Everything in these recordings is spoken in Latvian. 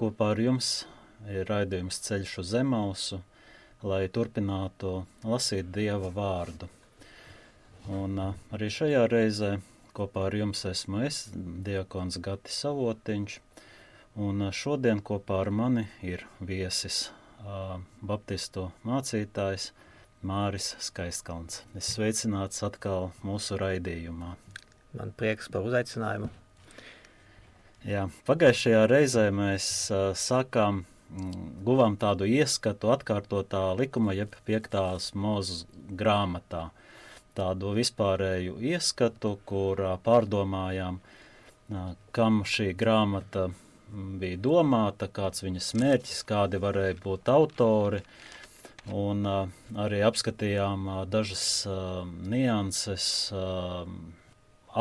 Kopā ar jums ir raidījums ceļš uz zemausu, lai turpinātu lasīt Dieva vārdu. Un arī šajā reizē kopā ar jums esmu es, diakons Gati Savotiņš, un šodien kopā ar mani ir viesis baptistu mācītājs Māris Skaistkalns. Es sveicināts atkal mūsu raidījumā. Man prieks par uzaicinājumu. Jā, pagājušajā reizē mēs uh, sākām, mm, guvām tādu ieskatu atkārtotā likuma, jeb piektās mūzes grāmatā. Tādu vispārēju ieskatu, kur uh, pārdomājām, uh, kam šī grāmata bija domāta, kāds viņas mērķis, kādi varēja būt autori, un uh, arī apskatījām uh, dažas uh, nianses, uh,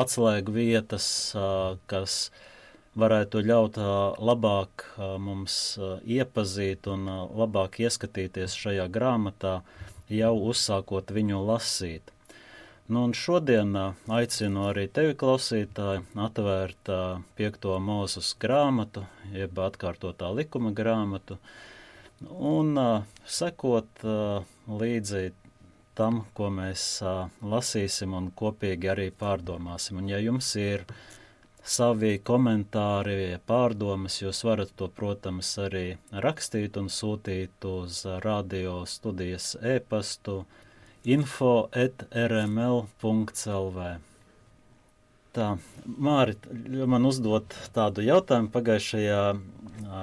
atslēgu vietas, uh, kas uh, varētu ļaut labāk mums iepazīt un labāk ieskatīties šajā grāmatā, jau uzsākot viņu lasīt. Nu, un šodien aicinu arī tevi, klausītāji, atvērt piekto mūzus grāmatu, jeb atkārtotā likuma grāmatu, un sekot līdzi tam, ko mēs lasīsim un kopīgi arī pārdomāsim. Un ja jums ir uh, savi komentāri, pārdomas, jūs varat to, protams, arī rakstīt un sūtīt uz radio studijas e-pastu info at rml.lv. Tā, Māri, man uzdot tādu jautājumu pagājušajā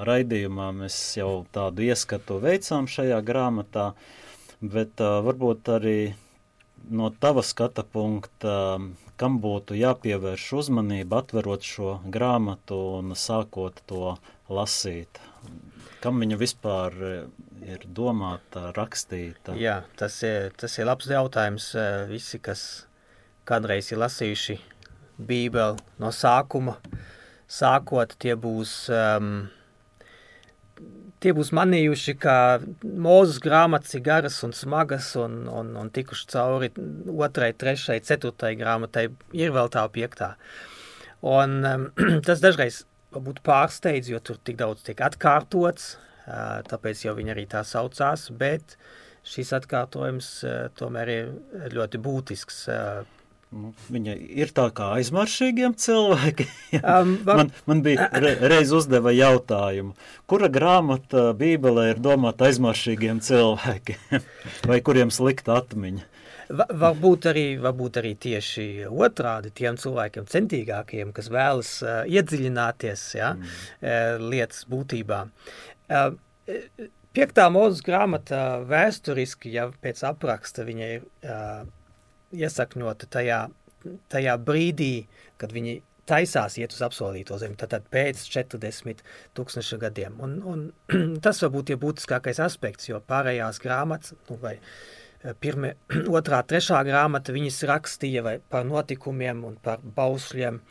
raidījumā, mēs jau tādu ieskatu veicām šajā grāmatā, bet uh, varbūt arī no tava skata punkta, kam būtu jāpievērš uzmanība, atverot šo grāmatu un sākot to lasīt? Kam viņa vispār ir domāta, rakstīta? Jā, tas ir, tas ir labs jautājums. Visi, kas kādreiz ir lasījuši Bībeli no sākuma, sākot, tie būs um, tie būs manījuši, ka mūzes grāmatas ir garas un smagas un, un, un tikuši cauri otrai, trešai, ceturtai grāmatai, ir vēl tā piektā. Un um, tas dažreiz varbūt pārsteidz, jo tur tik daudz tiek atkārtots, uh, tāpēc jau viņi arī tā saucās, bet šis atkārtojums uh, tomēr ir ļoti būtisks uh, Nu, viņa ir tā kā aizmaršīgiem cilvēkiem. um, man, man bija re, reiz uzdeva jautājumu, kura grāmata Bībelē ir domāta aizmaršīgiem cilvēkiem, vai kuriem slikta atmiņa? Va, varbūt, arī, varbūt arī tieši otrādi tiem cilvēkiem centīgākiem, kas vēlas uh, iedziļināties ja, mm. uh, lietas būtībā. Uh, piektā mūzes grāmata vēsturiski, ja pēc apraksta viņa ir uh, iesakņota tajā, tajā brīdī, kad viņi taisās iet uz apsolīto zemi, tātad pēc 40 tūkstošu gadiem. Un, un tas varbūt ir būtiskākais aspekts, jo pārējās grāmatas, nu, vai eh, pirmie, otrā, trešā grāmata, viņas rakstīja vai par notikumiem un par bausļiem,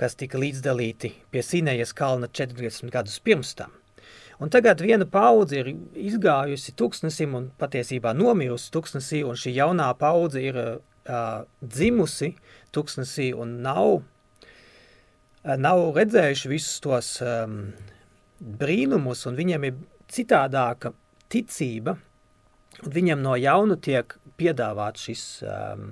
kas tika līdzdalīti pie Sinējas kalna 40 gadus pirms tam. Un tagad viena paudze ir izgājusi tuksnesim un patiesībā nomirusi tuksnesī, un šī jaunā paudze ir uh, dzimusi tuksnesī un nav, uh, nav redzējuši visus tos um, brīnumus, un viņiem ir citādāka ticība, un viņiem no jaunu tiek piedāvāt šis, um,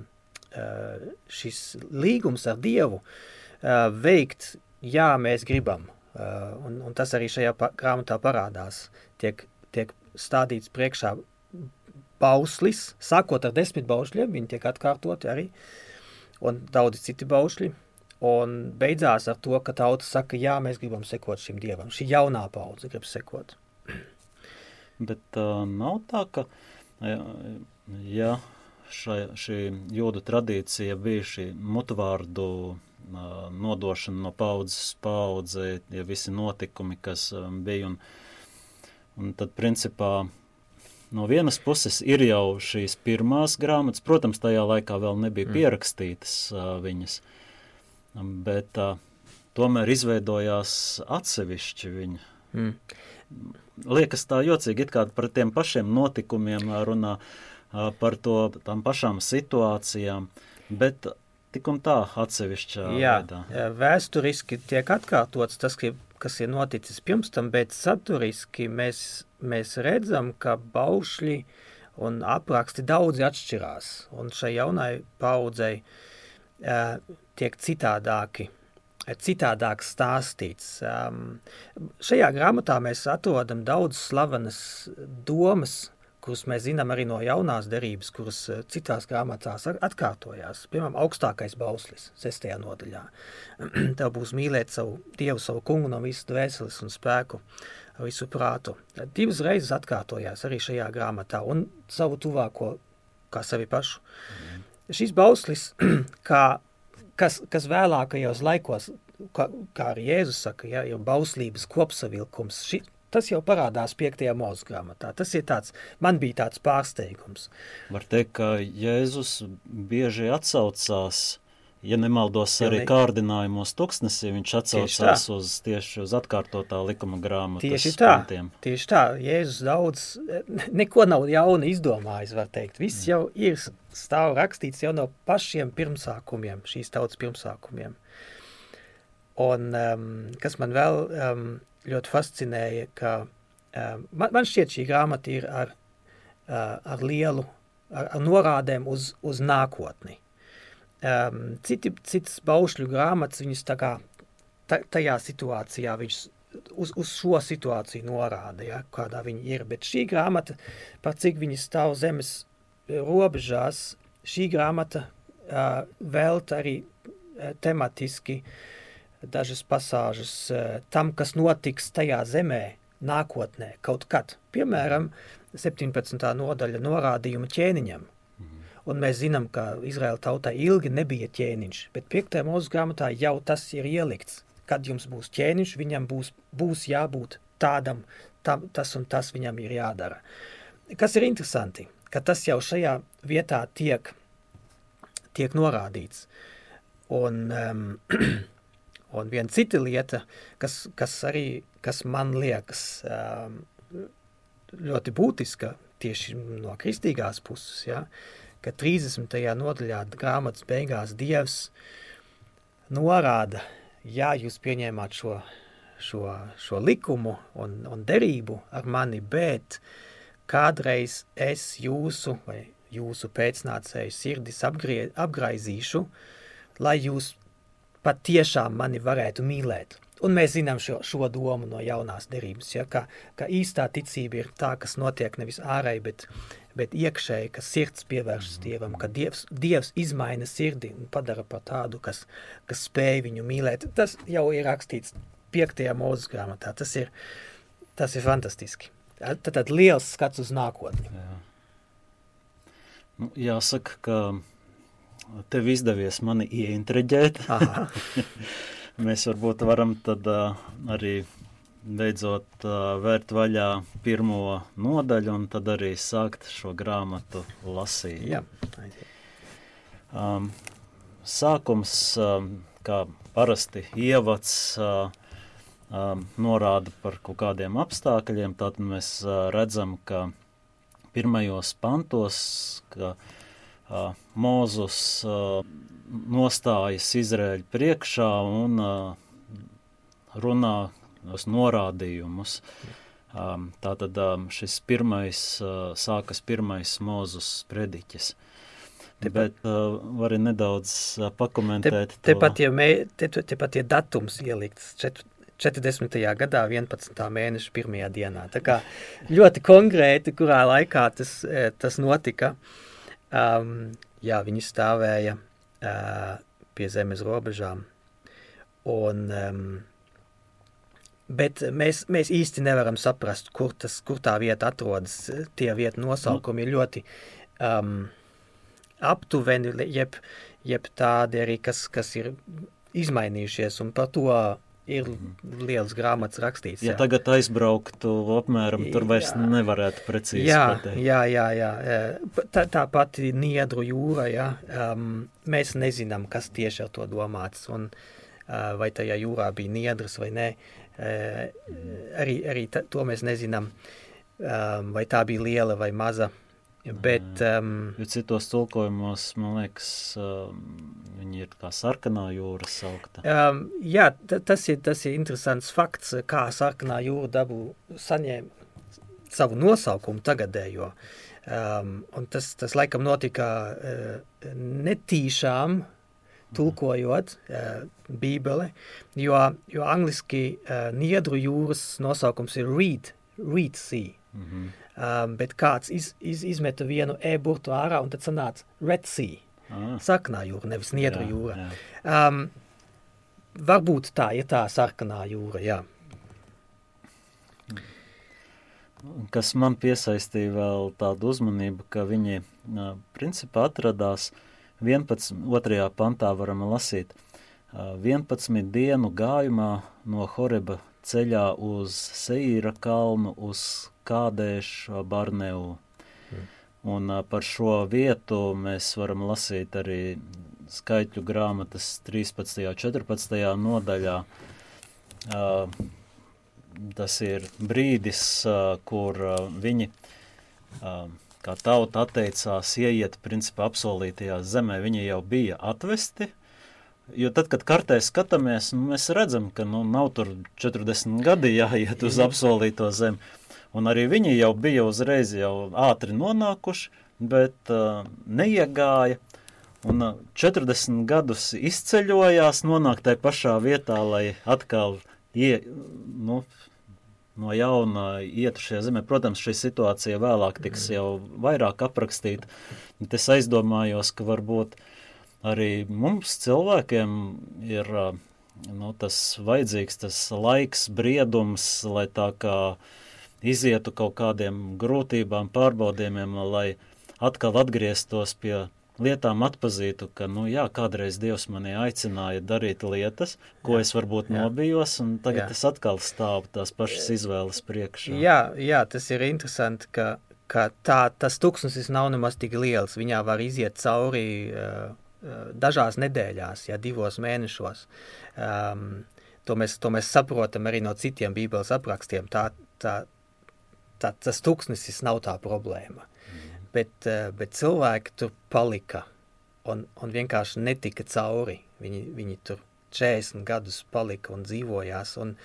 uh, šis līgums ar Dievu uh, veikt, jā, mēs gribam – un, un tas arī šajā pa grāmatā parādās. Tiek, tiek stādīts priekšā bauslis, sākot ar desmit baušļiem, viņi tiek atkārtoti arī, un daudzi citi baušļi, un beidzās ar to, ka tauta saka, jā, mēs gribam sekot šim dievam. Šī jaunā paudze grib sekot. Bet uh, nav tā, ka, ja, ja šai, šī jūdu tradīcija bija šī mutvārdu nodošana no paudzes paudzē, ja visi notikumi, kas bija. Un, Un tad, principā, no vienas puses ir jau šīs pirmās grāmatas, protams, tajā laikā vēl nebija mm. pierakstītas uh, viņas, bet uh, tomēr izveidojās atsevišķi viņa. Mm. Liekas tā jocīgi, it kā par tiem pašiem notikumiem runā, uh, par to, tām pašām situācijām, bet tik un tā atsevišķā Jā, veidā. vēsturiski tiek atkārtots tas, ka kas ir noticis pirms tam, bet saturiski mēs, mēs redzam, ka baušļi un apraksti daudzi atšķirās, un šai jaunai paudzei uh, tiek citādāki, citādāk stāstīts. Um, šajā grāmatā mēs atrodam daudz slavenas domas, kurus mēs zinām arī no jaunās derības, kuras eh, citās grāmatās atkārtojās. Piemēram, augstākais bauslis, sestajā nodaļā. Tev būs mīlēt savu Dievu, savu kungu no visas dvēseles un spēku, visu prātu. Divas reizes atkārtojās arī šajā grāmatā un savu tuvāko kā sevi pašu. Mm. Šis bauslis, kā, kas, kas vēlākajos laikos, kā, kā arī Jēzus saka, ja, ir bauslības kopsavilkums, ši, tas jau parādās 5. mūža grāmatā. Tas ir tāds, man bija tāds pārsteigums. Var teikt, ka Jēzus bieži atsaucās, ja nemaldos arī kārdinājumos tuksnesī, viņš atsaucās tieši uz tieši uz atkārtotā likuma grāmatas tieši tā, pantiem. Tieši tā, Jēzus daudz, neko nav jauna izdomājis, var teikt. Viss mm. jau ir stāv rakstīts jau no pašiem pirmsākumiem, šīs tautas pirmsākumiem. Un um, kas man vēl um, ļoti fascinēja, ka uh, man, man šķiet šī grāmata ir ar, uh, ar lielu, ar, ar norādēm uz, uz nākotni. Um, citi, citas baušļu grāmatas, viņas tā kā ta, tajā situācijā, viņas uz, uz šo situāciju norāda, ja, kādā viņi ir, bet šī grāmata, par cik viņi stāv zemes robežās, šī grāmata uh, velta arī uh, tematiski uh, dažas pasāžas eh, tam, kas notiks tajā zemē nākotnē kaut kad. Piemēram, 17. nodaļa norādījuma ķēniņam. Un mēs zinām, ka Izraēla tautai ilgi nebija ķēniņš, bet 5. mūsu grāmatā jau tas ir ielikts. Kad jums būs ķēniņš, viņam būs, būs jābūt tādam, tam, tas un tas viņam ir jādara. Kas ir interesanti, ka tas jau šajā vietā tiek, tiek norādīts. Un um, Un viena cita lieta, kas, kas arī, kas man liekas um, ļoti būtiska tieši no kristīgās puses, ja, ka 30. nodaļā grāmatas beigās Dievs norāda, ja jūs pieņēmāt šo, šo, šo likumu un, un derību ar mani, bet kādreiz es jūsu vai jūsu pēcnācēju sirdis apgrie, apgraizīšu, lai jūs patiešām mani varētu mīlēt. Un mēs zinām šo, šo domu no jaunās derības, ja, ka, ka īstā ticība ir tā, kas notiek nevis ārēji, bet, bet iekšēji, ka sirds pievēršas Dievam, ka Dievs, Dievs izmaina sirdi un padara par tādu, kas, kas spēj viņu mīlēt. Tas jau ir rakstīts 5. mūzes grāmatā. Tas ir, tas ir fantastiski. Tad, tad liels skats uz nākotni. Jā. Nu, jāsaka, ka tev izdevies mani ieintriģēt. Mēs varbūt varam tad arī beidzot vērt vaļā pirmo nodaļu un tad arī sākt šo grāmatu lasīt. Jā. Um, sākums, um, kā parasti ievads, uh, um, norāda par kaut kādiem apstākļiem, tad mēs uh, redzam, ka pirmajos pantos, ka uh, uh, Mūzus uh, nostājas Izraēļa priekšā un uh, runā tos norādījumus. Um, tātad um, šis pirmais, uh, sākas pirmais Mūzus prediķis. Te, Bet uh, vari nedaudz uh, pakomentēt te, te to. Pat, ja mē, te, te pat ir datums ielikts 40. gadā 11. mēneša pirmajā dienā. Tā kā ļoti konkrēti, kurā laikā tas, tas notika. Uh, Um, jā, viņi stāvēja uh, pie zemes robežām. Un, um, bet mēs, mēs īsti nevaram saprast, kur, tas, kur tā vieta atrodas. Tie vietu nosaukumi ir ļoti um, aptuveni, jeb, jeb tādi arī, kas, kas ir izmainījušies, un par to ir liels grāmatas rakstīts. Ja tagad aizbrauktu apmēram, tur vairs jā. nevarētu precīzi jā, pateikt. Jā, jā, jā. Tā, tā pati Niedru jūra, jā. Um, mēs nezinām, kas tieši ar to domāts, un uh, vai tajā jūrā bija Niedras vai nē. Uh, arī arī ta, to mēs nezinām, um, vai tā bija liela vai maza. Bet, um, jo citos tulkojumos, man liekas, um, viņi ir kā sarkanā jūra saukta. Um, jā, tas ir, tas ir interesants fakts, kā sarkanā jūra dabū saņēma savu nosaukumu tagadējo. Um, un tas, tas laikam notika uh, netīšām tulkojot uh, bībeli, jo, jo angliski uh, Niedru jūras nosaukums ir Reed, Reed Sea. Mm -hmm. Um, bet kāds iz, iz, izmeta vienu e-burtu ārā, un tad sanāca Red Sea. Ah. Sarkanā jūra, nevis Niedru jā, jūra. Jā. Um, varbūt tā ir tā sarkanā jūra, jā. Kas man piesaistīja vēl tādu uzmanību, ka viņi principā atradās 11. otrajā pantā varam lasīt 11 dienu gājumā no Horeba ceļā uz Seīra kalnu uz Kādēšu Barneu. Mm. Un par šo vietu mēs varam lasīt arī skaitļu grāmatas 13. un 14. nodaļā. Tas ir brīdis, kur viņi kā tauta atteicās ieiet principā apsolītajā zemē. Viņi jau bija atvesti, Jo tad, kad kartē skatāmies, nu, mēs redzam, ka nu, nav tur 40 gadi jāiet uz apsolīto zemi. Un arī viņi jau bija uzreiz jau ātri nonākuši, bet uh, neiegāja. Un uh, 40 gadus izceļojās, nonāk tajā pašā vietā, lai atkal ie, nu, no jauna ietu šajā zemē. Protams, šī situācija vēlāk tiks jau vairāk aprakstīta. Es aizdomājos, ka varbūt arī mums cilvēkiem ir nu, tas vajadzīgs tas laiks, briedums, lai tā kā izietu kaut kādiem grūtībām, pārbaudījumiem, lai atkal atgrieztos pie lietām, atpazītu, ka, nu, jā, kādreiz Dievs mani aicināja darīt lietas, ko jā, es varbūt jā. nobijos, un tagad jā. es atkal stāvu tās pašas izvēles priekšā. Jā, jā, tas ir interesanti, ka, ka tā, tas tuksnesis nav nemaz tik liels, viņā var iziet cauri uh, dažās nedēļās, ja divos mēnešos. Um, to, mēs, to mēs saprotam arī no citiem bībeles aprakstiem. Tā, tā, tā, tas tūkstnesis nav tā problēma. Mm. Bet, uh, bet cilvēki tur palika un, un vienkārši netika cauri. Viņi, viņi tur 40 gadus palika un dzīvojās un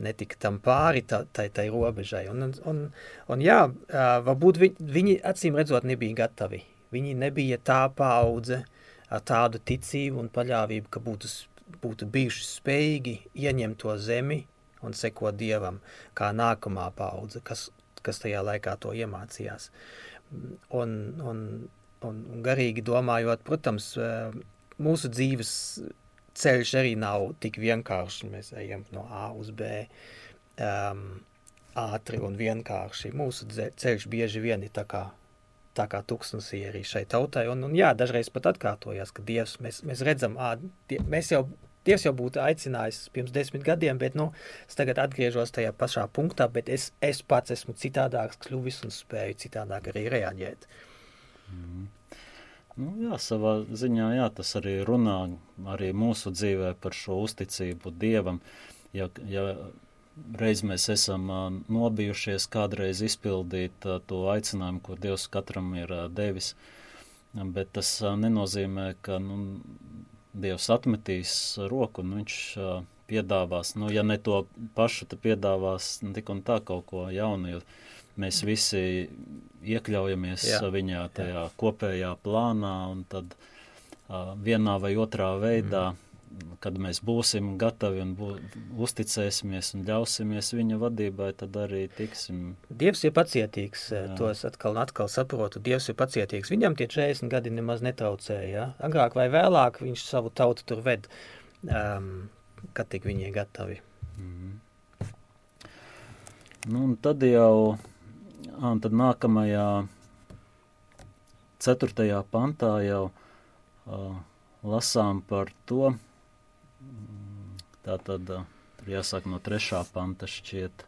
netika tam pāri tai, tai, robežai. Un, un, un, un jā, uh, varbūt viņi, viņi acīm redzot nebija gatavi. Viņi nebija tā paudze ar tādu ticību un paļāvību, ka būtu, būtu bijuši spējīgi ieņemt to zemi un sekot Dievam kā nākamā paudze, kas, kas tajā laikā to iemācījās. Un, un, un garīgi domājot, protams, mūsu dzīves ceļš arī nav tik vienkāršs. Mēs ejam no A uz B um, ātri un vienkārši. Mūsu ceļš bieži vien ir tā kā, tā kā tuksnesī arī šai tautai. Un, un jā, dažreiz pat atkārtojas, ka Dievs, mēs, mēs redzam, ā, die, mēs jau Dievs jau būtu aicinājis pirms desmit gadiem, bet nu, es tagad atgriežos tajā pašā punktā, bet es, es pats esmu citādāks kļuvis un spēju citādāk arī reaģēt. Mm. Nu, jā, savā ziņā jā, tas arī runā arī mūsu dzīvē par šo uzticību Dievam. Ja, ja reiz mēs esam nobijušies kādreiz izpildīt to aicinājumu, ko Dievs katram ir devis, bet tas nenozīmē, ka nu, Dievs atmetīs roku un viņš uh, piedāvās, nu, ja ne to pašu, tad piedāvās nu, tik un tā kaut ko jaunu, jo mēs visi iekļaujamies jā. viņā tajā jā. kopējā plānā un tad uh, vienā vai otrā veidā mm kad mēs būsim gatavi un bū, uzticēsimies un ļausimies viņa vadībai, tad arī tiksim. Dievs ir pacietīgs, jā. to es atkal un atkal saprotu, Dievs ir pacietīgs. Viņam tie 40 gadi nemaz netraucēja, ja? agrāk vai vēlāk viņš savu tautu tur ved, um, kad tik viņi ir gatavi. Mm -hmm. Nu, un tad jau, un tad nākamajā ceturtajā pantā jau uh, lasām par to, Tā tad tur jāsāk no trešā panta šķiet.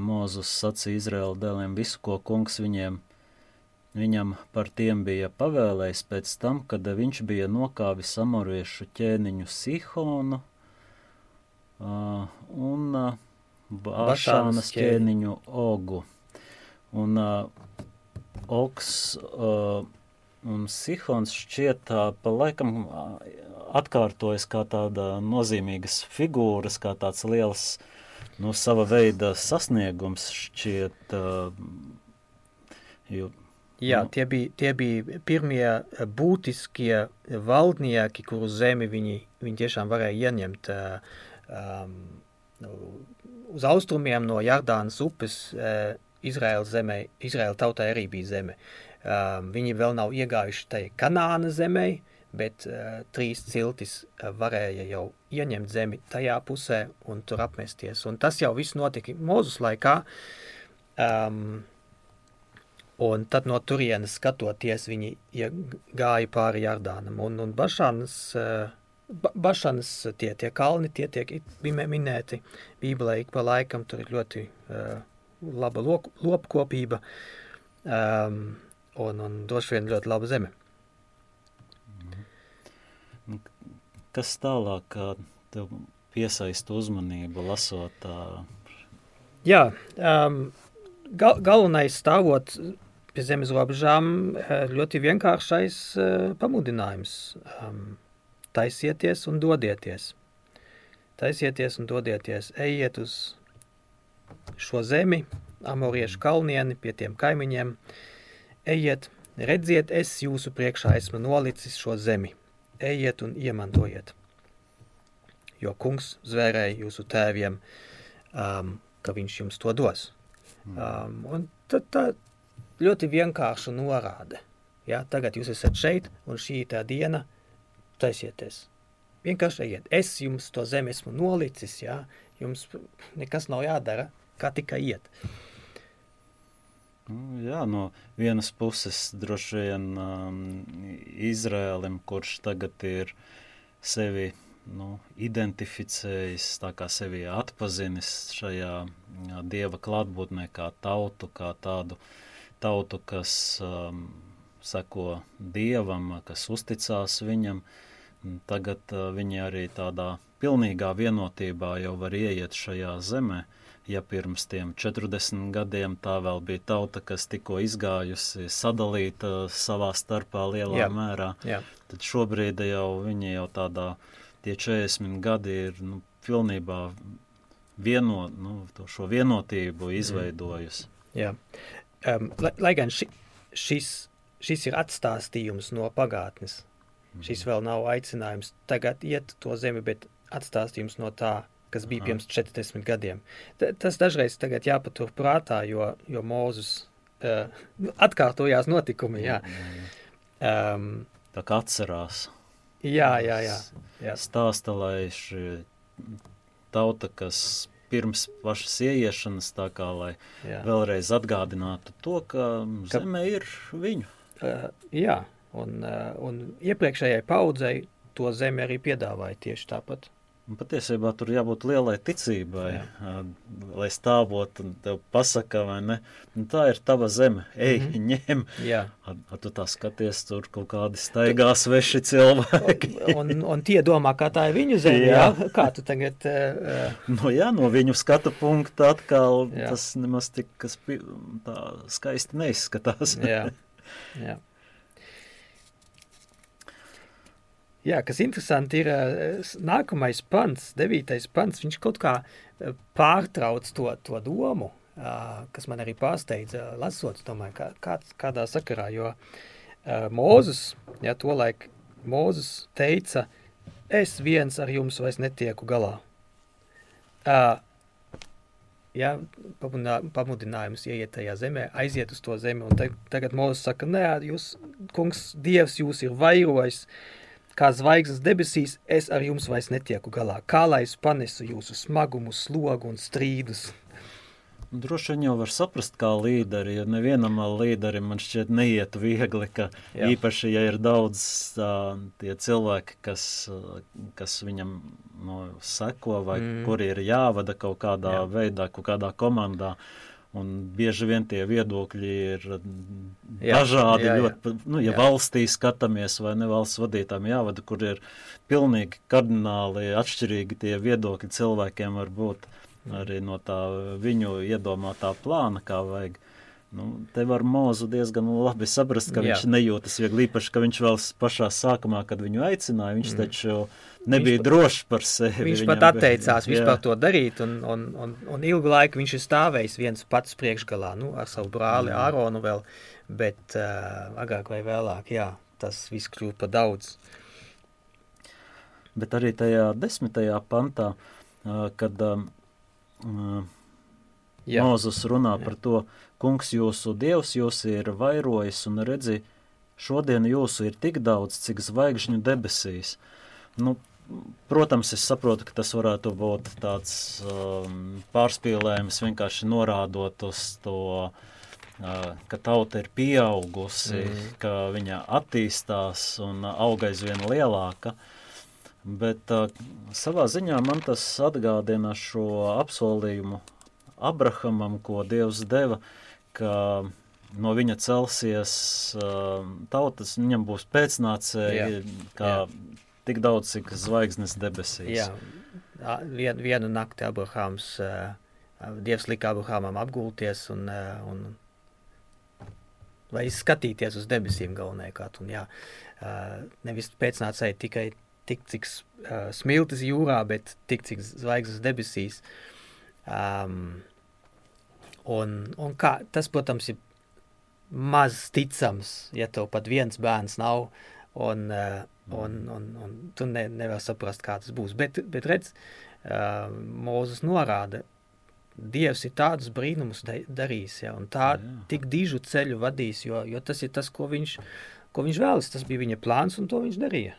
Mūzus sacīja Izraēla dēliem visu, ko kungs viņiem, viņam par tiem bija pavēlējis pēc tam, kad viņš bija nokāvis amoriešu ķēniņu Sihonu uh, un uh, Bāšānas ķēniņu Ogu. Un uh, Ogs uh, un Sihons šķiet pa laikam atkārtojas kā tāda nozīmīgas figūras, kā tāds liels uh, nu, sava veida sasniegums šķiet. Uh, jo, Jā, nu, tie bija, tie bija pirmie būtiskie valdnieki, kuru zemi viņi, viņi tiešām varēja ieņemt um, uz austrumiem no Jardānas upes. Uh, Izraēla zemē, Izraēla tautai arī bija zeme. Um, viņi vēl nav iegājuši tajā Kanāna zemē, bet uh, trīs ciltis uh, varēja jau ieņemt zemi tajā pusē un tur apmesties. Un tas jau viss notika Mūzus laikā. Um, un tad no turienes skatoties, viņi gāja pāri Jardānam. Un, un Bašanas, uh, ba Bašanas tie, tie kalni, tie tiek minēti Bībelē ik pa laikam, tur ir ļoti uh, laba lopkopība um, un, un droši vien ļoti laba zeme. Kas tālāk tev piesaista uzmanību, lasot? Jā, um, gal, galvenais stāvot pie zemes robežām ļoti vienkāršais uh, pamudinājums. Um, taisieties un dodieties. Taisieties un dodieties. Ejiet uz šo zemi, amoriešu kalnieni, pie tiem kaimiņiem. Ejiet, redziet, es jūsu priekšā esmu nolicis šo zemi ejiet un iemantojiet. Jo kungs zvērēja jūsu tēviem, um, ka viņš jums to dos. Hmm. Um, un tad tā ļoti vienkārša norāde. Ja, tagad jūs esat šeit, un šī tā diena taisieties. Vienkārši ejiet. Es jums to zemi esmu nolicis, ja, jums nekas nav jādara, kā tikai iet. Nu, jā, no vienas puses droši vien um, Izrēlim, kurš tagad ir sevi nu, identificējis, tā kā sevi atpazinis šajā jā, dieva klātbūtnē kā tautu, kā tādu tautu, kas um, seko dievam, kas uzticās viņam. Tagad uh, viņi arī tādā pilnīgā vienotībā jau var ieiet šajā zemē. Uh, ja pirms tiem 40 gadiem tā vēl bija tauta, kas tikko izgājusi sadalīta savā starpā lielā jā, mērā, jā. tad šobrīd jau viņi jau tādā, tie 40 gadi ir nu, pilnībā vieno, nu, šo vienotību izveidojusi. Jā, um, lai, lai gan ši, šis, šis ir atstāstījums no pagātnes, šis mhm. vēl nav aicinājums tagad iet to zemi, bet atstāstījums no tā, kas bija pirms 40 gadiem. T tas dažreiz tagad jāpatur prātā, jo, jo Mūzus uh, atkārtojās notikumi, jā. Um, Tā kā atcerās. Jā, jā, jā. jā. Stāsta, lai šī tauta, kas pirms pašas ieiešanas, tā kā lai jā. vēlreiz atgādinātu to, ka, ka zeme ir viņu. Uh, jā, un, uh, un iepriekšējai paudzei to zemi arī piedāvāja tieši tāpat. Patiesībā tur jābūt lielai ticībai, Jā. lai stāvot un tev pasaka, vai ne, nu, tā ir tava zeme, ej, mm -hmm. ņem. Jā. A, a tu tā skaties, tur kaut kādi staigā sveši cilvēki. un, un, tie domā, kā tā ir viņu zeme, jā. jā? Kā tu tagad... Uh, no jā, no viņu skatu punkta atkal jā. tas nemaz tik, kas tā skaisti neizskatās. jā, jā. Jā, kas interesanti ir nākamais pants, devītais pants, viņš kaut kā pārtrauc to, to domu, kas man arī pārsteidza lasot, domāju, kā, kā, kādā sakarā, jo Mūzus, ja to laik Mūzus teica, es viens ar jums vairs netieku galā. Ja, pamudinājums ieiet tajā zemē, aiziet uz to zemi, un tagad Mūzus saka, nē, jūs, kungs, Dievs jūs ir vairojis, uh, Kā zvaigznes debesīs, es ar jums vairs netieku galā. Kā lai es panesu jūsu smagumu, slogu un strīdus? Droši vien jau var saprast, kā līderi, jo nevienam līderim man šķiet neiet viegli, ka Jā. īpaši, ja ir daudz tā, tie cilvēki, kas, kas viņam no, seko vai mm. kuri ir jāvada kaut kādā Jā. veidā, kaut kādā komandā, Un bieži vien tie viedokļi ir jā, dažādi. Jā, jā. Ļoti, nu, ja jā. valstī skatāmies, vai ne valsts vadītājiem jāvada, kur ir pilnīgi kardināli atšķirīgi tie viedokļi cilvēkiem var būt arī no tā viņu iedomātā plāna, kā vajag. Nu, te var mūzu diezgan labi saprast, ka Jā. viņš nejūtas viegli, īpaši, ka viņš vēl pašā sākumā, kad viņu aicināja, viņš mm. taču nebija viņš drošs par sevi. Viņš pat atteicās bija, vispār to darīt, un, un, un, un ilgu laiku viņš ir stāvējis viens pats priekšgalā, nu, ar savu brāli jā. Āronu vēl, bet uh, agrāk vai vēlāk, jā, tas viss kļūt pa daudz. Bet arī tajā desmitajā pantā, uh, kad uh, Mūzus runā jā. par to, kungs jūsu dievs jūs ir vairojis un redzi, šodien jūsu ir tik daudz, cik zvaigžņu debesīs. Nu, protams, es saprotu, ka tas varētu būt tāds um, pārspīlējums, vienkārši norādot uz to, uh, ka tauta ir pieaugusi, mm. ka viņa attīstās un auga aizvien lielāka. Bet uh, savā ziņā man tas atgādina šo apsolījumu Abrahamam, ko Dievs deva, ka no viņa celsies uh, tautas, viņam būs pēcnācēji, kā jā. tik daudz, cik zvaigznes debesīs. Jā, Vien, vienu nakti Abrahams, uh, Dievs lika Abrahamam apgulties un, uh, un vai skatīties uz debesīm galvenajkārt. Un, jā, uh, nevis pēcnācēji tikai tik, cik smiltis jūrā, bet tik, cik zvaigznes debesīs. Um, Un, un kā, tas, protams, ir maz ticams, ja tev pat viens bērns nav, un, uh, un, un, un tu ne, nevar saprast, kā tas būs. Bet, bet redz, uh, Mūzes norāda, Dievs ir tādus brīnumus darījis, ja, un tā jā. tik dižu ceļu vadīs, jo, jo tas ir tas, ko viņš, ko viņš vēlas. Tas bija viņa plāns, un to viņš darīja.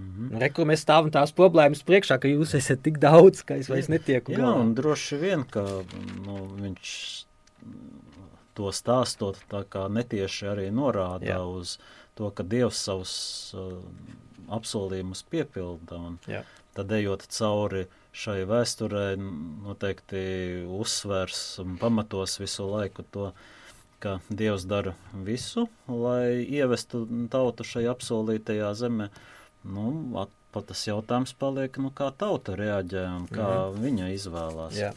Mm -hmm. Reku mēs stāvam tās problēmas priekšā, ka jūs esat tik daudz, ka es vairs netieku. Jā, galā. un droši vien, ka nu, viņš to stāstot tā kā netieši arī norāda Jā. uz to, ka Dievs savus uh, apsolījumus piepilda. Un Jā. tad ejot cauri šai vēsturē, noteikti uzsvers un pamatos visu laiku to, ka Dievs dara visu, lai ievestu tautu šajā apsolītajā zemē. Nu, at, pat tas jautājums paliek, nu, kā tauta reaģē un kā mm -hmm. viņa izvēlās. Jā.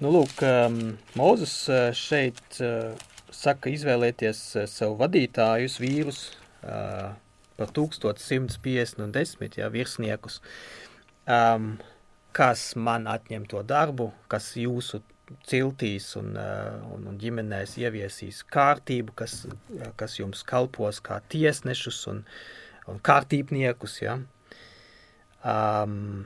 Nu, lūk, um, Mūzes uh, šeit uh, saka izvēlēties uh, sev vadītājus, vīrus uh, par 1150 un 10 jā, virsniekus, um, kas man atņem to darbu, kas jūsu ciltīs un, eh, un, un ģimenēs ieviesīs kārtību, kas, kas jums kalpos kā tiesnešus un, un kārtībniekus. Ja? Um,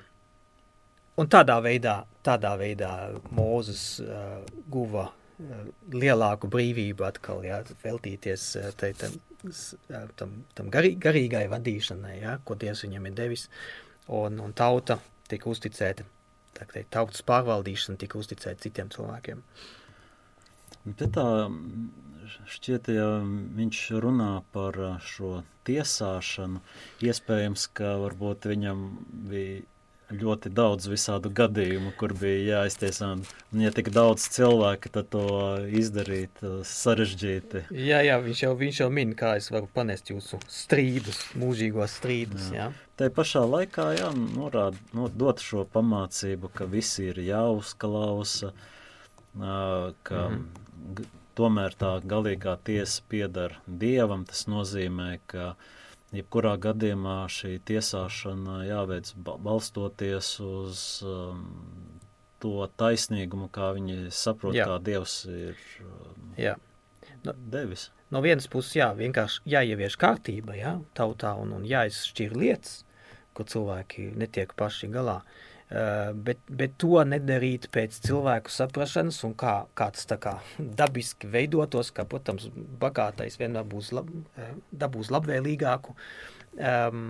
un tādā veidā, tādā veidā Mūzes uh, guva uh, lielāku brīvību atkal, ja, veltīties uh, tai, tam, tam, tam garī, garīgai vadīšanai, ja, ko Dievs viņam ir devis, un, un tauta tika uzticēta teikt, tautas pārvaldīšana tika uzticēta citiem cilvēkiem. Te tā šķiet, ja viņš runā par šo tiesāšanu, iespējams, ka varbūt viņam bija ļoti daudz visādu gadījumu, kur bija jāiztiesā. Un, ja tik daudz cilvēku, tad to izdarīt sarežģīti. Jā, jā, viņš jau, viņš jau min, kā es varu panest jūsu strīdus, mūžīgos strīdus. Jā. Jā. Tā pašā laikā, jā, norāda, no, dot šo pamācību, ka visi ir jāuzklausa, ka mm -hmm. tomēr tā galīgā tiesa piedara Dievam, tas nozīmē, ka jebkurā gadījumā šī tiesāšana jāveic balstoties uz um, to taisnīgumu, kā viņi saprot, jā. kā Dievs ir um, jā. no, devis. No vienas puses, jā, vienkārši jāievieš kārtība, jā, tautā un, un jāizšķir lietas, ko cilvēki netiek paši galā. Uh, bet, bet to nedarīt pēc cilvēku saprašanas un kā, kā tas kā dabiski veidotos, ka, protams, bagātais vienmēr būs lab, eh, dabūs labvēlīgāku um,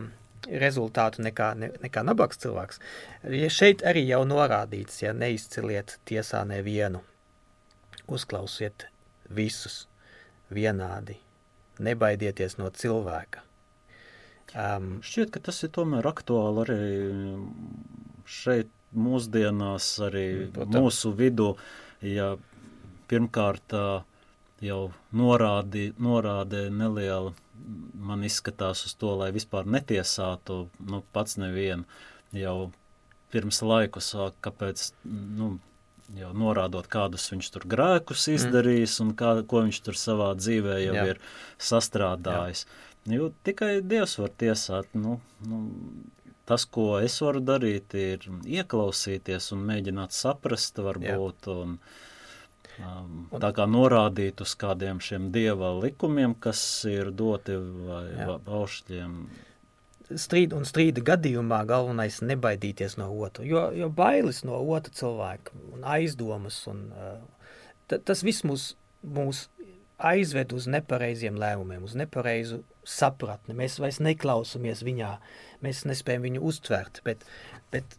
rezultātu nekā, ne, nekā nabaks cilvēks. Ja šeit arī jau norādīts, ja neizceliet tiesā nevienu, uzklausiet visus vienādi, nebaidieties no cilvēka. Um, Šķiet, ka tas ir tomēr aktuāli arī šeit mūsdienās, arī protams. mūsu vidū, ja pirmkārt jau norādi, norādē neliela, man izskatās uz to, lai vispār netiesātu, nu, pats nevienu, jau pirms laiku sāk, kāpēc, nu, jau norādot, kādus viņš tur grēkus mm. izdarījis mm. un kā, ko viņš tur savā dzīvē jau Jā. ir sastrādājis. Jā. Jo tikai Dievs var tiesāt. Nu, nu, tas, ko es varu darīt, ir ieklausīties un mēģināt saprast, varbūt. Un, um, tā kā norādīt uz kādiem šiem dieva likumiem, kas ir doti vai baušļiem. Strīd un strīda gadījumā galvenais nebaidīties no otra, jo, jo bailes no otra cilvēka un aizdomas un uh, tas viss mūs, mūs aizved uz nepareiziem lēmumiem, uz nepareizu sapratni. Mēs vairs neklausamies viņā, mēs nespējam viņu uztvert, bet, bet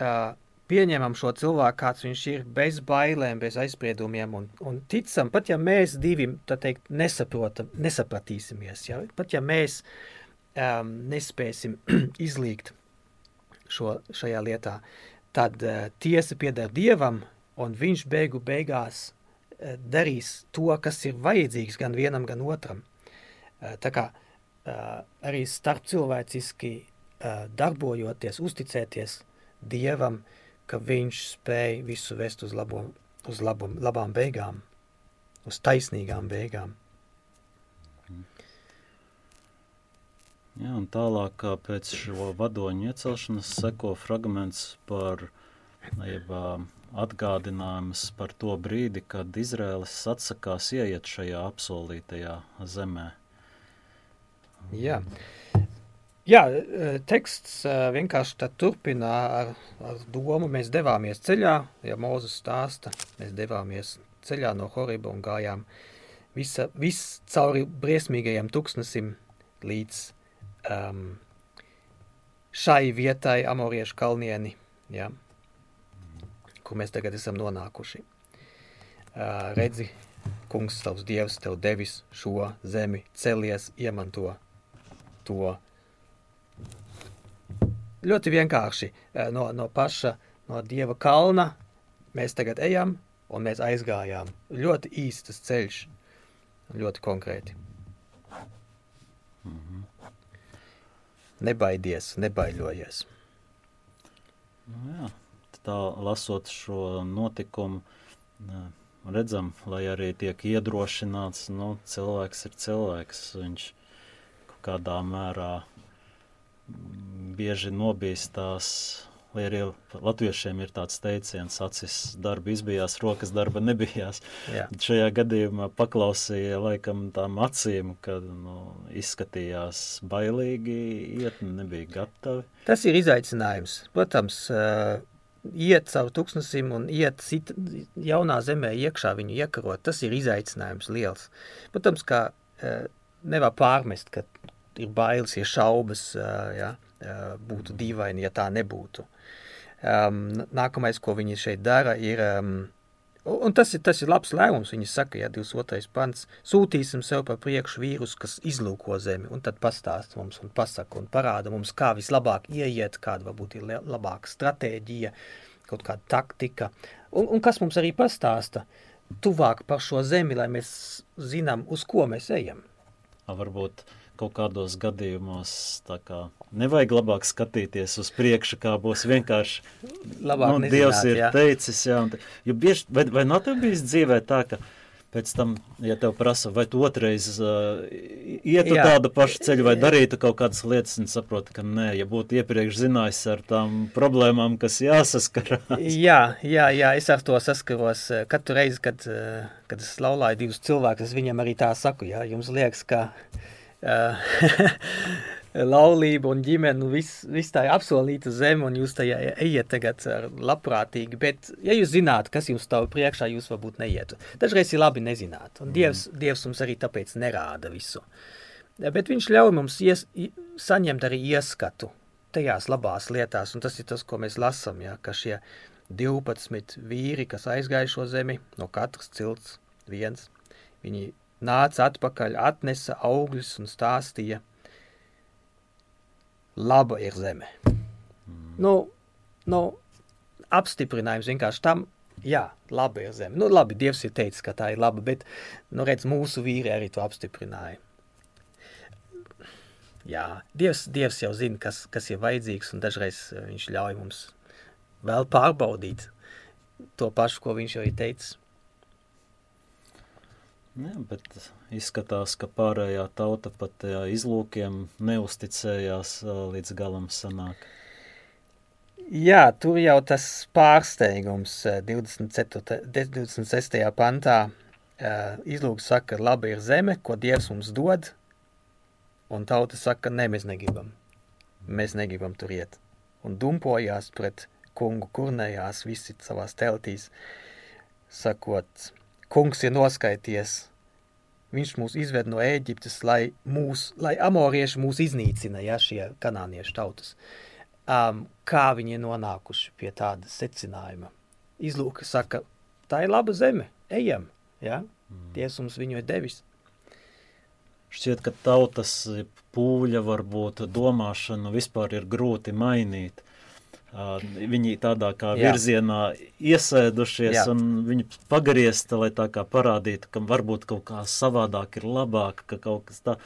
uh, pieņemam šo cilvēku, kāds viņš ir, bez bailēm, bez aizspriedumiem un, un ticam, pat ja mēs divi, teikt, nesaprotam, nesapratīsimies, ja? pat ja mēs um, nespēsim izlīgt šo, šajā lietā, tad uh, tiesa pieder Dievam, un viņš beigu beigās darīs to, kas ir vajadzīgs gan vienam, gan otram. Eh, tā kā eh, arī starp cilvēciski darbojoties, uzticēties Dievam, ka viņš spēj visu vest uz, labo, uz labo, labām beigām, uz taisnīgām beigām. Jā, un tālāk pēc šo vadoņu iecelšanas seko fragments par jeb, atgādinājums par to brīdi, kad Izraēlis atsakās ieiet šajā apsolītajā zemē. Jā. Jā, teksts vienkārši turpina ar, ar domu. Mēs devāmies ceļā, ja Mūzes stāsta, mēs devāmies ceļā no Horiba un gājām visa, viss cauri briesmīgajam tuksnesim līdz um, šai vietai, Amoriešu kalnieni. Jā kur mēs tagad esam nonākuši. Redzi, kungs, tavs dievs, tev devis šo zemi, celies, iemanto to. Ļoti vienkārši no, no paša, no dieva kalna mēs tagad ejam un mēs aizgājām. Ļoti īstas ceļš, ļoti konkrēti. Mm -hmm. Nebaidies, nebaiļojies. Nu, jā tā lasot šo notikumu, redzam, lai arī tiek iedrošināts, nu, cilvēks ir cilvēks, viņš kādā mērā bieži nobīstās, lai arī latviešiem ir tāds teiciens, acis darba izbijās, rokas darba nebijās. Jā. Šajā gadījumā paklausīja laikam tām acīm, kad nu, izskatījās bailīgi, iet nebija gatavi. Tas ir izaicinājums. Protams, uh iet caur tuksnesim un iet sit, jaunā zemē iekšā viņu iekarot, tas ir izaicinājums liels. Protams, kā e, nevar pārmest, ka ir bailes, ir šaubas, e, ja, e, būtu dīvaini, ja tā nebūtu. Nākamais, ko viņi šeit dara, ir Un tas ir, tas ir labs lēmums. Viņi saka, ja 22. pants, sūtīsim sev par priekšu vīrus, kas izlūko zemi, un tad pastāst mums un pasaka un parāda mums, kā vislabāk ieiet, kāda varbūt ir labāka stratēģija, kaut kāda taktika. Un, un kas mums arī pastāsta tuvāk par šo zemi, lai mēs zinām, uz ko mēs ejam. Varbūt uh, kaut kādos gadījumos kā, nevajag labāk skatīties uz priekšu, kā būs vienkārši. Labāk nu, nezināt, Dievs ir jā. teicis, jā, un, jo bieži, vai, vai nav tev bijis dzīvē tā, ka pēc tam, ja tev prasa, vai tu otrais uh, ietu jā. tādu pašu ceļu vai darītu kaut kādas lietas, un saproti, ka nē, ja būtu iepriekš zinājis ar tām problēmām, kas jāsaskarās. Jā, jā, jā, es ar to saskaros. Katru reizi, kad, kad es laulāju divus cilvēkus, es viņam arī tā saku, jā, jums liekas, ka laulība un ģimene, nu viss vis tā ir apsolīta zeme, un jūs tajā ejiet tagad labprātīgi, bet ja jūs zināt, kas jums stāv priekšā, jūs varbūt neietu. Dažreiz ir labi nezināt, un Dievs, mm. Dievs mums arī tāpēc nerāda visu. bet viņš ļauj mums ies, saņemt arī ieskatu tajās labās lietās, un tas ir tas, ko mēs lasam, ja, ka šie 12 vīri, kas aizgāja šo zemi, no katras cilts viens, viņi nāca atpakaļ, atnesa augļus un stāstīja, laba ir zeme. Mm. Nu, nu, apstiprinājums vienkārši tam, jā, laba ir zeme. Nu, labi, Dievs ir teicis, ka tā ir laba, bet, nu, redz, mūsu vīri arī to apstiprināja. Jā, Dievs, Dievs jau zina, kas, kas ir vajadzīgs, un dažreiz eh, viņš ļauj mums vēl pārbaudīt to pašu, ko viņš jau ir teicis. Jā, bet izskatās, ka pārējā tauta pat izlūkiem neusticējās līdz galam sanāk. Jā, tur jau tas pārsteigums 24, 26. pantā izlūks saka, labi ir zeme, ko Dievs mums dod, un tauta saka, ne, mēs negribam. Mēs negribam tur iet. Un dumpojās pret kungu, kurnējās visi savās teltīs, sakot, kungs ir noskaities, viņš mūs izved no Ēģiptes, lai, mūs, lai amorieši mūs iznīcina, ja, šie kanāniešu tautas. Um, kā viņi ir nonākuši pie tāda secinājuma? Izlūka saka, tā ir laba zeme, ejam, ja? Mm. Dievs mums viņu ir devis. Šķiet, ka tautas pūļa varbūt domāšanu vispār ir grūti mainīt viņi tādā kā Jā. virzienā iesēdušies Jā. un viņi pagriezta, lai tā kā parādītu, ka varbūt kaut kā savādāk ir labāk, ka kaut kas tā.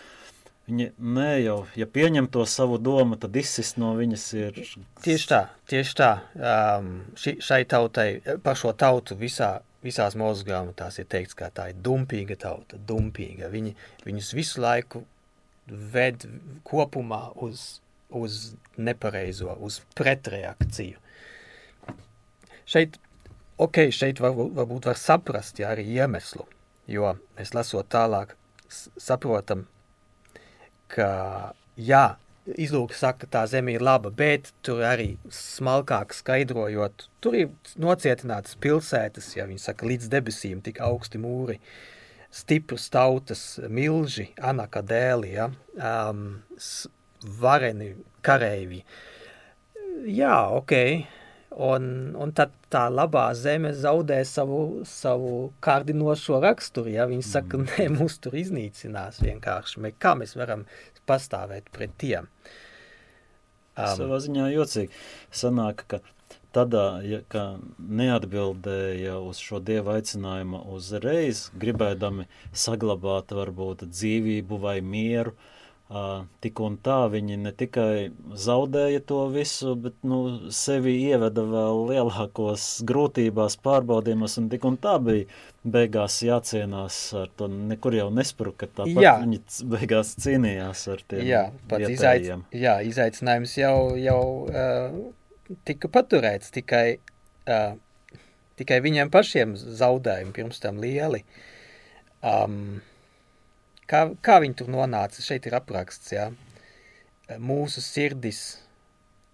Viņi nē, jau, ja pieņem to savu domu, tad izsist no viņas ir. Tieši tā, tieši tā. Um, ši, šai tautai, par šo tautu visā, visās mūsu grāmatās ir teikts, ka tā ir dumpīga tauta, dumpīga. Viņi, viņus visu laiku ved kopumā uz uz nepareizo, uz pretreakciju. Šeit, ok, šeit var, varbūt var saprast, jā, arī iemeslu, jo mēs lasot tālāk saprotam, ka jā, izlūka saka, tā zeme ir laba, bet tur arī smalkāk skaidrojot, tur ir nocietinātas pilsētas, ja viņi saka, līdz debesīm tik augsti mūri, stipras tautas, milži, anakadēli, ja, um, vareni kareivi. Jā, ok. Un, un tad tā labā zeme zaudē savu, savu kārdinošo raksturu. Ja? Viņi saka, mm. nē, mūs tur iznīcinās vienkārši. Mē, kā mēs varam pastāvēt pret tiem? Um, Savā ziņā jocīgi. Sanāk, ka tādā, ja, ka neatbildēja uz šo dievu aicinājumu uzreiz, gribēdami saglabāt varbūt dzīvību vai mieru, uh, Tik un tā viņi ne tikai zaudēja to visu, bet nu, sevi ieveda vēl lielākos grūtībās, pārbaudījumos, un tik un tā bija beigās jācienās ar to, nekur jau nespruka, tāpat jā. viņi beigās cīnījās ar tiem jā, pats izaic, jā, izaicinājums jau, jau uh, tika paturēts, tikai, uh, tikai viņiem pašiem zaudējumi pirms tam lieli. Um, Kā, kā viņi tur nonāca? Šeit ir apraksts, jā. Mūsu sirdis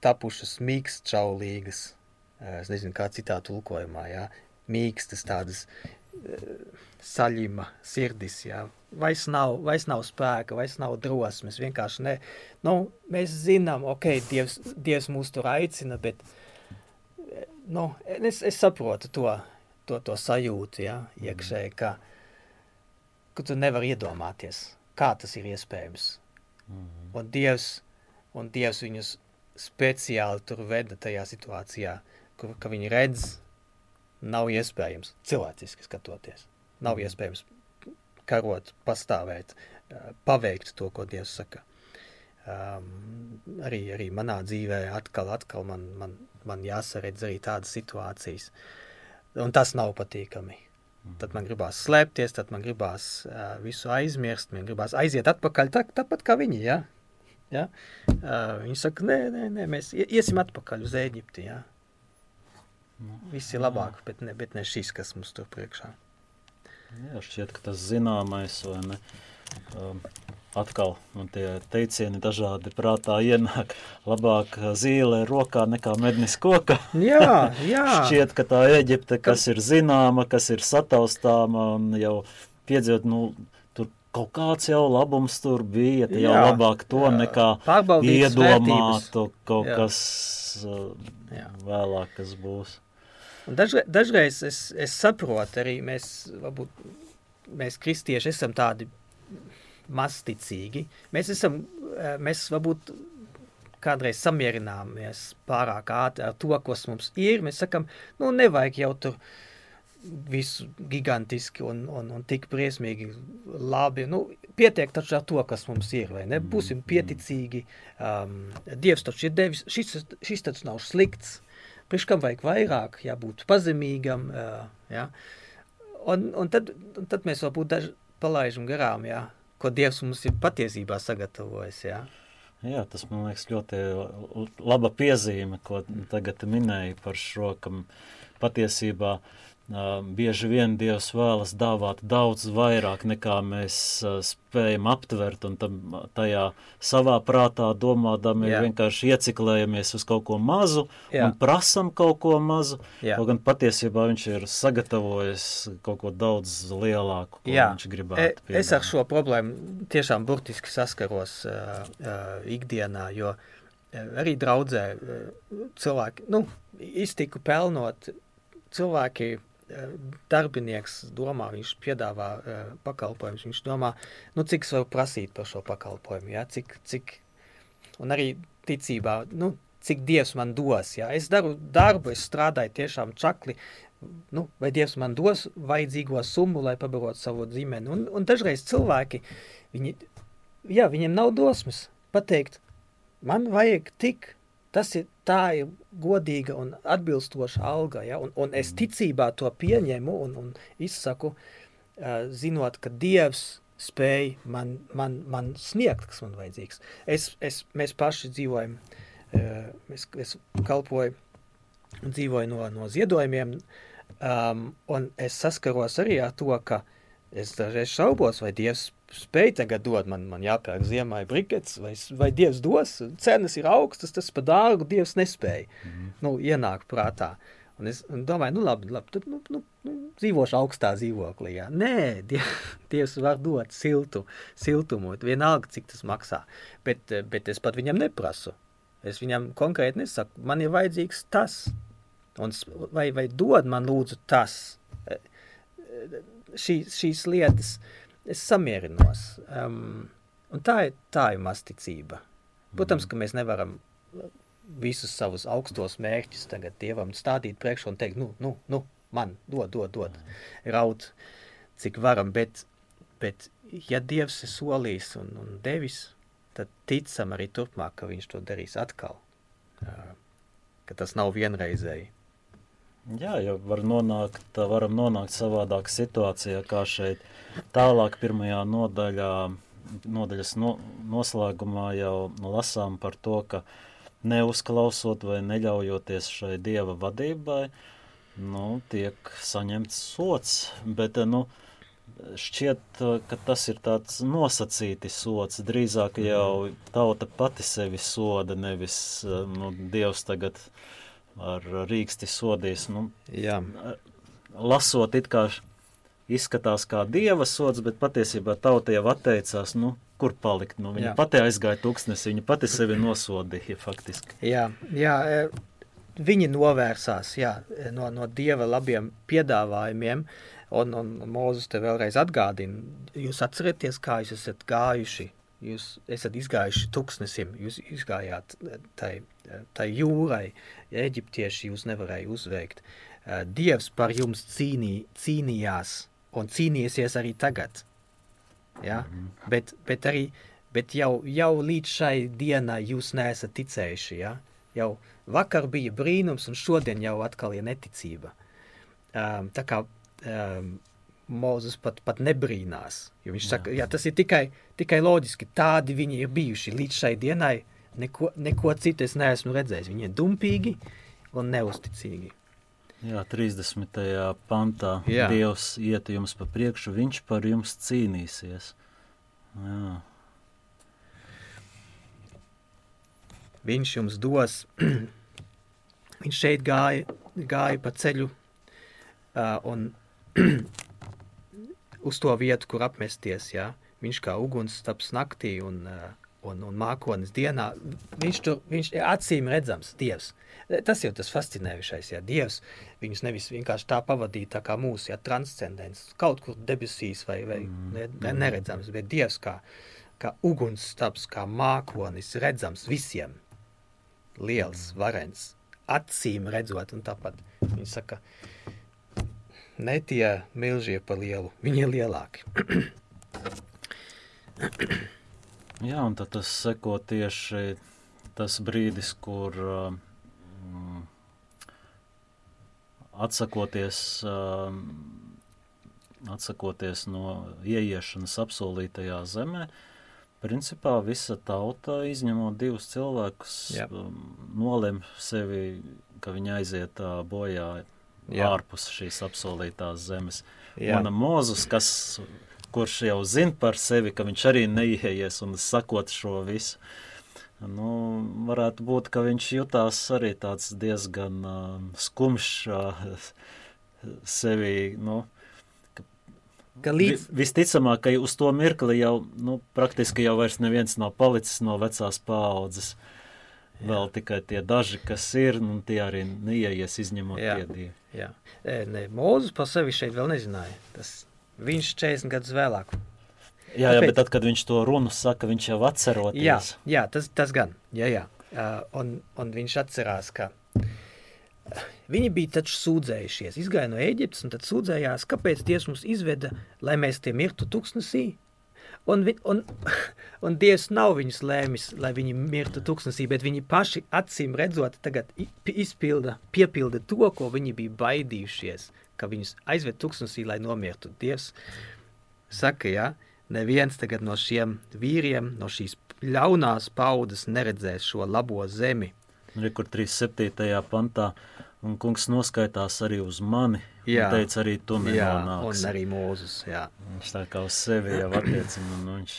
tapušas mīkstšaulīgas. Es nezinu, kā citā tulkojumā, jā. Mīkstas tādas saļima sirdis, jā. Vairs nav, vairs nav spēka, vairs nav drosmes, vienkārši ne. Nu, mēs zinām, ok, Dievs, Dievs mūs tur aicina, bet, nu, es, es saprotu to, to, to sajūtu, jā, iekšēji, ka, mm ka tu nevari iedomāties, kā tas ir iespējams. Mm -hmm. Un, Dievs, un Dievs viņus speciāli tur veda tajā situācijā, kur, viņi redz, nav iespējams cilvēciski skatoties. Nav mm. iespējams karot, pastāvēt, paveikt to, ko Dievs saka. Um, arī, arī manā dzīvē atkal, atkal man, man, man jāsaredz arī tādas situācijas. Un tas nav patīkami. Tad man gribās slēpties, tad man gribās uh, visu aizmirst, man gribās aiziet atpakaļ, tā, tāpat kā viņi, ja? Ja? Uh, viņi saka, nē, nē, nē, mēs iesim atpakaļ uz Ēģipti, ja? Nu, Viss ir labāk, bet ne, bet ne šis, kas mums tur priekšā. Jā, šķiet, ka tas zināmais, vai ne? Um, atkal man tie teicieni dažādi prātā ienāk. Labāk zīle rokā nekā mednis koka. Jā, jā. Šķiet, ka tā Eģipte, kas ir zināma, kas ir sataustāma un jau piedzīvot, nu, tur kaut kāds jau labums tur bija, tad jau labāk to jā. nekā Pārbaudītas iedomātu kaut Jā. kas uh, Jā. vēlāk, kas būs. Un dažreiz, dažreiz es, es saprotu arī, mēs, varbūt, mēs kristieši esam tādi masticīgi. Mēs esam, eh, mēs varbūt kādreiz samierināmies pārāk ātri ar to, kas mums ir. Mēs sakam, nu nevajag jau tur visu gigantiski un, un, un tik briesmīgi labi. Nu, pietiek taču ar to, kas mums ir, vai ne? Būsim pieticīgi. Um, Dievs taču ir devis, šis, šis taču nav slikts. Priekš kam vajag vairāk, jābūt pazemīgam, uh, ja? un, un, tad, un tad mēs varbūt daži palaižam garām, ja? Ko Dievs mums ir patiesībā sagatavojis, ja? Jā, tas man liekas ļoti laba piezīme, ko tagad minēji par šo, ka patiesībā uh, bieži vien Dievs vēlas dāvāt daudz vairāk nekā mēs spējam aptvert, un tam, tajā savā prātā domādami Jā. vienkārši ieciklējamies uz kaut ko mazu Jā. un prasam kaut ko mazu, Jā. kaut gan patiesībā viņš ir sagatavojis kaut ko daudz lielāku, ko Jā. viņš gribētu es ar šo problēmu tiešām burtiski saskaros uh, uh, ikdienā, jo arī draudzē uh, cilvēki, nu, iztiku pelnot, cilvēki, darbinieks domā, viņš piedāvā uh, pakalpojumus, viņš domā, nu, cik es varu prasīt par šo pakalpojumu, ja? cik, cik, un arī ticībā, nu, cik Dievs man dos, ja? es daru darbu, es strādāju tiešām čakli, nu, vai Dievs man dos vajadzīgo summu, lai pabarotu savu ģimeni. Un, un dažreiz cilvēki, viņi, jā, viņiem nav dosmes pateikt, man vajag tik, tas ir tā ir godīga un atbilstoša alga, ja? un, un es ticībā to pieņemu un, un izsaku, uh, zinot, ka Dievs spēj man, man, man sniegt, kas man vajadzīgs. Es, es, mēs paši dzīvojam, uh, es, es kalpoju un dzīvoju no, no ziedojumiem, um, un es saskaros arī ar to, ka es dažreiz šaubos, vai Dievs spēj tagad dot man, man jāpērk ziemai brikets, vai, vai Dievs dos, cenas ir augstas, tas pa dārgu Dievs nespēja, mm. nu, ienāk prātā. Un es domāju, nu labi, labi tad nu, nu, nu, dzīvošu augstā dzīvoklī. Jā. Nē, die, Dievs var dot siltu, siltumu, vienalga, cik tas maksā. Bet, bet es pat viņam neprasu. Es viņam konkrēti nesaku, man ir vajadzīgs tas, un vai, vai dod man lūdzu tas. Eh, eh, Šī, šīs lietas es samierinos. Um, un tā ir, tā ir masticība. Protams, ka mēs nevaram visus savus augstos mērķus tagad Dievam stādīt priekšā un teikt, nu, nu, nu man dod, dod, dod, raud, cik varam, bet, bet ja Dievs ir solījis un, un devis, tad ticam arī turpmāk, ka viņš to darīs atkal, uh, ka tas nav vienreizēji. Jā, jau var nonākt, varam nonākt savādāk situācijā, kā šeit. Tālāk pirmajā nodaļā, nodaļas no, noslēgumā jau lasām par to, ka neuzklausot vai neļaujoties šai dieva vadībai, nu, tiek saņemts sots, bet, nu, šķiet, ka tas ir tāds nosacīti sots, drīzāk jau tauta pati sevi soda, nevis, nu, dievs tagad ar rīksti sodīs, nu, Jā, lasot it kā izskatās kā dieva sods, bet patiesībā tauta jau atteicās, nu, kur palikt, nu, viņa Jā. pati aizgāja tūkstnes, viņa pati sevi nosodīja faktiski. jā, jā e, viņi novērsās jā, e, no, no Dieva labiem piedāvājumiem, un, un Mūzus te vēlreiz atgādina, jūs atcerieties, kā jūs esat gājuši, jūs esat izgājuši tuksnesim, jūs izgājāt e, tai, e, tai jūrai, eģiptieši jūs nevarēja uzveikt. E, Dievs par jums cīnī, cīnījās un cīnīsies arī tagad. Ja? Mm -hmm. bet, bet arī bet jau, jau līdz šai dienai jūs neesat ticējuši. Ja? Jau vakar bija brīnums, un šodien jau atkal ir neticība. Um, tā kā um, Mozus pat, pat nebrīnās. Viņš saka, jā, tas ir tikai, tikai loģiski. Tādi viņi ir bijuši līdz šai dienai. Neko, neko citu es neesmu redzējis. Viņi ir dumpīgi un neusticīgi. Jā, 30. pantā Jā. Dievs iet jums pa priekšu, viņš par jums cīnīsies. Jā, viņš jums dos. viņš šeit gāja, gāja pa ceļu uh, un uz to vietu, kur apmesties. Ja? viņš kā uguns staps naktī un, un, un mākonis dienā, viņš tur, viņš ir acīm redzams, Dievs. Tas jau tas fascinējušais, ja Dievs viņus nevis vienkārši tā pavadīja tā kā mūsu, ja transcendents, kaut kur debesīs vai, vai ne, ne, neredzams, bet Dievs kā, kā uguns staps, kā mākonis, redzams visiem, liels, varens, acīm redzot, un tāpat viņi saka, ne tie milžie pa lielu, viņi ir lielāki. Jā, un tad tas seko tieši tas brīdis, kur um, atsakoties, um, atsakoties no ieiešanas apsolītajā zemē, principā visa tauta, izņemot divus cilvēkus, um, nolem sevi, ka viņi aiziet uh, bojā Jā. ārpus šīs apsolītās zemes. Mana Mozus, kas, kurš jau zina par sevi, ka viņš arī neieies un sakot šo visu, nu, varētu būt, ka viņš jutās arī tāds diezgan uh, skumjš uh, sevi, nu, Ka Vi, līdz, visticamāk, ka uz to mirkli jau nu, praktiski jau vairs neviens nav palicis no vecās paaudzes. Vēl tikai tie daži, kas ir, un tie arī neieies izņemot Jā. tie divi. jā, E, ne, Mūzus par sevi šeit vēl nezināja, tas viņš 40 gadus vēlāk. Jā, jā, Kāpēc? bet tad, kad viņš to runu saka, viņš jau atceroties. Jā, jā tas, tas gan, jā, jā. Uh, un, un viņš atcerās, ka Viņi bija taču sūdzējušies, izgāja no Ēģiptes un tad sūdzējās, kāpēc Dievs mums izveda, lai mēs tie mirtu tuksnesī. Un, un, un Dievs nav viņus lēmis, lai viņi mirtu tuksnesī, bet viņi paši acīm redzot tagad izpilda, piepilda to, ko viņi bija baidījušies, ka viņus aizved tuksnesī, lai nomirtu. Dievs saka, ja, neviens tagad no šiem vīriem, no šīs ļaunās paudas neredzēs šo labo zemi. Re, kur 37. pantā, un kungs noskaitās arī uz mani, Jā. un teica arī tu Jā, nenonāksi. un arī Mūzus, jā. Viņš tā kā uz sevi jau attiecina, un viņš,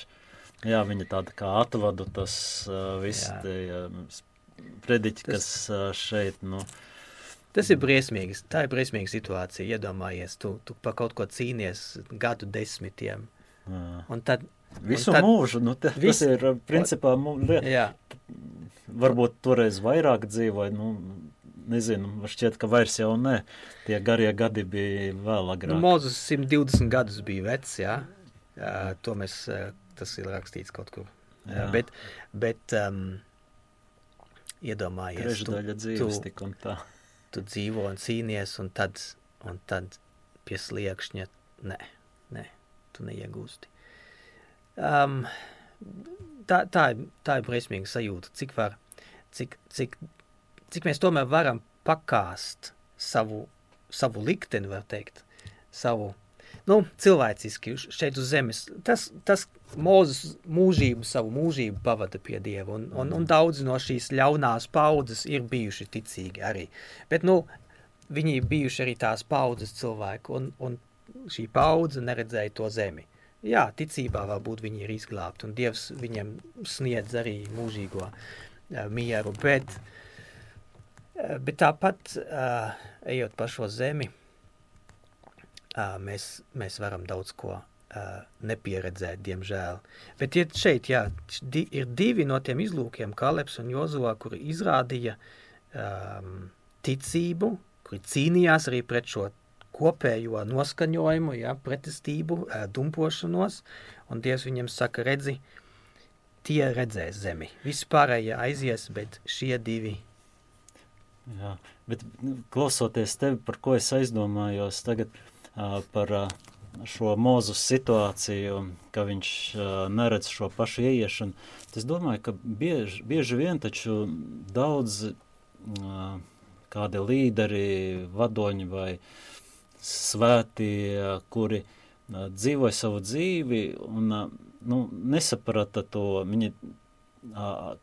jā, viņa tāda kā atvadu tas uh, viss Jā. tie prediķi, kas uh, šeit, nu, Tas ir briesmīgs, tā ir briesmīga situācija, iedomājies, tu, tu par kaut ko cīnies gadu desmitiem, uh, un tad, visu tad- mūžu, nu, te, Vis- tas ir, principā, lieta, jā, varbūt toreiz vairāk dzīvoja, nu, nezinu, šķiet, ka vairs jau ne, tie garie gadi bija vēl nu, agrāk. Mūzus 120 gadus bija vecs, jā, jā to mēs, ā, tas ir rakstīts kaut kur, jā. Jā. bet, bet um, iedomājies, tu, Trešdaļa dzīves tu- tik un tā. tu dzīvo un cīnies, un tad, un tad pie sliekšņa, nē, nē, tu neiegūsti. Um, tā, tā, ir, tā ir briesmīga sajūta, cik var, cik, cik, cik mēs tomēr varam pakāst savu, savu likteni, var teikt, savu, nu, cilvēciski šeit uz zemes. Tas, tas Mūzes mūžību, savu mūžību pavada pie Dieva, un, un, un daudzi no šīs ļaunās paudzes ir bijuši ticīgi arī. Bet, nu, viņi ir bijuši arī tās paudzes cilvēki, un, un šī paudze neredzēja to zemi. Jā, ticībā varbūt viņi ir izglābti, un Dievs viņiem sniedz arī mūžīgo uh, mieru, bet, uh, bet tāpat, uh, ejot pa šo zemi, uh, mēs, mēs varam daudz ko nepieredzēt, diemžēl. Bet ir šeit, jā, di, ir divi no tiem izlūkiem, Kalebs un Jozovā, kuri izrādīja um, ticību, kuri cīnījās arī pret šo kopējo noskaņojumu, jā, pretestību, dumpošanos, un Dievs viņam saka, redzi, tie redzēs zemi. Visi pārējie aizies, bet šie divi Jā, bet nu, klausoties tevi, par ko es aizdomājos tagad uh, par uh, šo mūzu situāciju, ka viņš uh, neredz šo pašu ieiešanu, es domāju, ka bieži, bieži vien taču daudz uh, kādi līderi, vadoņi vai svētie, kuri uh, dzīvoja savu dzīvi un uh, nu, nesaprata to, viņi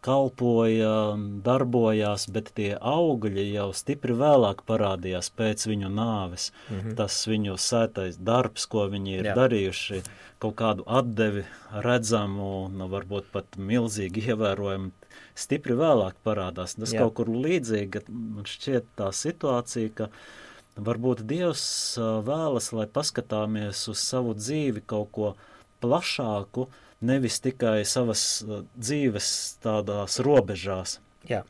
kalpoja, darbojās, bet tie augļi jau stipri vēlāk parādījās pēc viņu nāves. Mm -hmm. Tas viņu sētais darbs, ko viņi ir Jā. Darījuši, kaut kādu atdevi redzamu, nu, varbūt pat milzīgi ievērojumu, stipri vēlāk parādās. Tas Jā. Kaut kur līdzīgi, man šķiet tā situācija, ka varbūt Dievs vēlas, lai paskatāmies uz savu dzīvi kaut ko plašāku, nevis tikai savas uh, dzīves tādās robežās. Jā.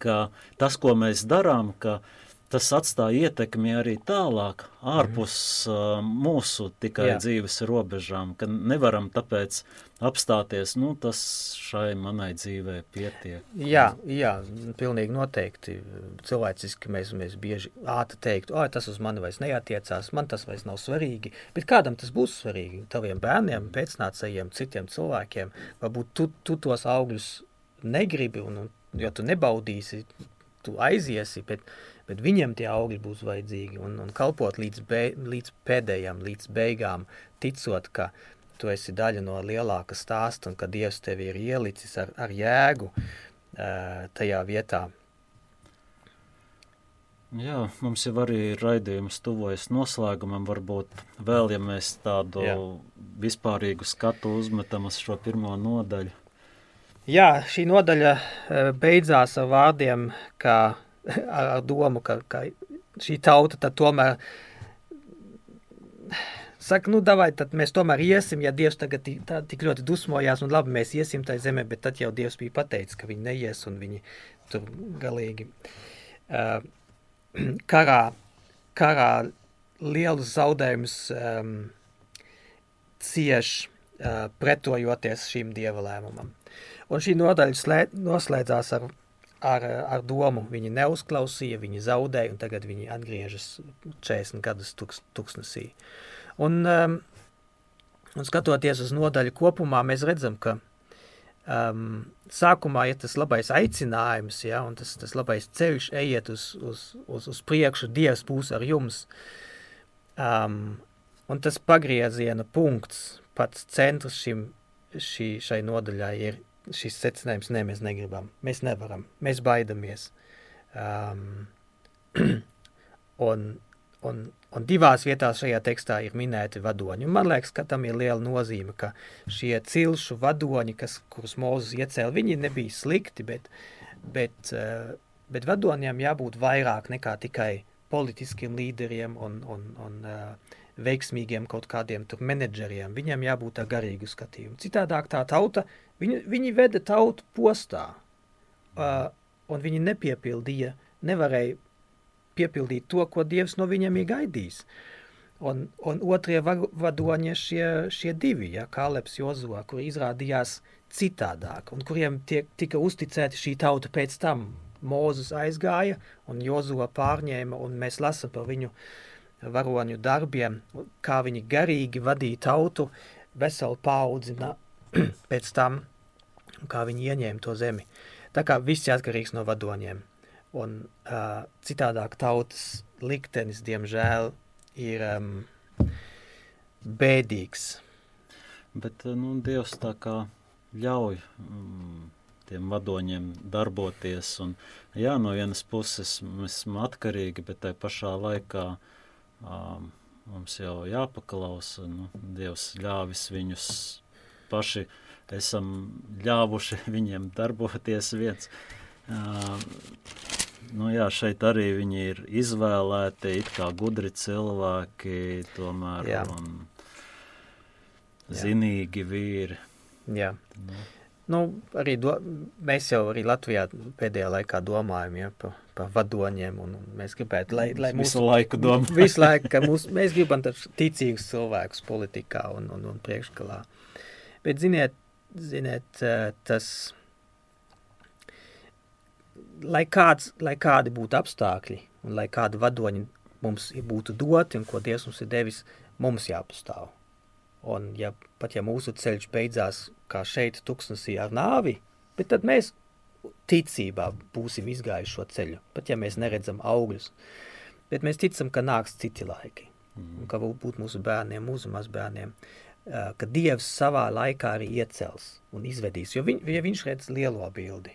Ka tas, ko mēs darām, ka tas atstāja ietekmi arī tālāk, ārpus uh, mūsu tikai Jā. dzīves robežām, ka nevaram tāpēc apstāties, nu, tas šai manai dzīvē pietiek. Jā, jā, pilnīgi noteikti. Cilvēciski mēs, mēs bieži ātri teiktu, oi, tas uz mani vairs neatiecās, man tas vairs nav svarīgi. Bet kādam tas būs svarīgi? Taviem bērniem, pēcnācējiem, citiem cilvēkiem. Varbūt tu, tu tos augļus negribi, un, un, jo tu nebaudīsi, tu aiziesi, bet, bet viņiem tie augļi būs vajadzīgi. Un, un kalpot līdz, be, līdz pēdējām, līdz beigām, ticot, ka tu esi daļa no lielāka stāsta un ka Dievs tevi ir ielicis ar, ar jēgu tajā vietā. Jā, mums jau arī raidījums tuvojas noslēgumam, varbūt vēl, ja mēs tādu Jā. vispārīgu skatu uzmetam uz šo pirmo nodaļu. Jā, šī nodaļa beidzās ar vārdiem, ka, ar, ar domu, ka, ka šī tauta tomēr saka, nu davai, tad mēs tomēr iesim, ja Dievs tagad tā, tik ļoti dusmojās, un labi, mēs iesim tai zemē, bet tad jau Dievs bija pateicis, ka viņi neies, un viņi tur galīgi uh, karā, karā lielus zaudējumus um, cieš uh, pretojoties šīm dieva lēmumam. Un šī nodaļa slē, noslēdzās ar, ar, ar domu, viņi neuzklausīja, viņi zaudēja, un tagad viņi atgriežas 40 gadus tuks, tuksnesī. Un, um, un skatoties uz nodaļu kopumā, mēs redzam, ka um, sākumā ir tas labais aicinājums, ja, un tas, tas labais ceļš ejiet uz, uz, uz, uz priekšu, Dievs būs ar jums. Um, un tas pagrieziena punkts, pats centrs šim, šī, šai nodaļai ir šis secinājums, ne, mēs negribam, mēs nevaram, mēs baidamies. Um, un, un Un divās vietās šajā tekstā ir minēti vadoņi. Un man liekas, ka tam ir liela nozīme, ka šie cilšu vadoņi, kas, kurus Mūzes iecēla, viņi nebija slikti, bet, bet, eh, bet vadoņiem jābūt vairāk nekā tikai politiskiem līderiem un, un, un uh, veiksmīgiem kaut kādiem tur menedžeriem. Viņiem jābūt ar garīgu skatījumu. Citādāk tā tauta, viņi, viņi veda tautu postā, uh, un viņi nepiepildīja, nevarēja piepildīt to, ko Dievs no viņiem ir gaidījis. Un, un otrie vadoņi šie, šie divi, ja, Kāleps Jozo, kuri izrādījās citādāk, un kuriem tiek, tika uzticēta šī tauta pēc tam. Mūzes aizgāja, un Jozo pārņēma, un mēs lasām par viņu varoņu darbiem, kā viņi garīgi vadīja tautu, veselu paudzi pēc tam, kā viņi ieņēma to zemi. Tā kā viss ir atkarīgs no vadoņiem. Un uh, citādāk tautas liktenis, diemžēl, ir um, bēdīgs. Bet nu, Dievs tā kā ļauj um, tiem vadoņiem darboties. Un, jā, no vienas puses mēs esam atkarīgi, bet tai pašā laikā um, mums jau jāpaklausa. Nu, Dievs ļāvis viņus paši, esam ļāvuši viņiem darboties viens. Uh, Nu, jā, šeit arī viņi ir izvēlēti, it kā gudri cilvēki, tomēr jā. un zinīgi vīri. Jā. Nu. Nu, arī do, mēs jau arī Latvijā pēdējā laikā domājam ja, par, par vadoņiem, un, un mēs gribētu, lai, lai mūsu visu laiku domājam. visu laiku, ka mūs, mēs gribam ticīgus cilvēkus politikā un, un, un priekšgalā. Bet ziniet, ziniet tas lai, kāds, lai kādi būtu apstākļi un lai kādi vadoņi mums būtu doti un ko Dievs mums ir devis, mums jāpastāv. Un ja, pat ja mūsu ceļš beidzās kā šeit tuksnesī ar nāvi, bet tad mēs ticībā būsim izgājuši šo ceļu, pat ja mēs neredzam augļus. Bet mēs ticam, ka nāks citi laiki, un ka būt mūsu bērniem, mūsu mazbērniem, ka Dievs savā laikā arī iecels un izvedīs, jo viņ, ja viņš redz lielo bildi,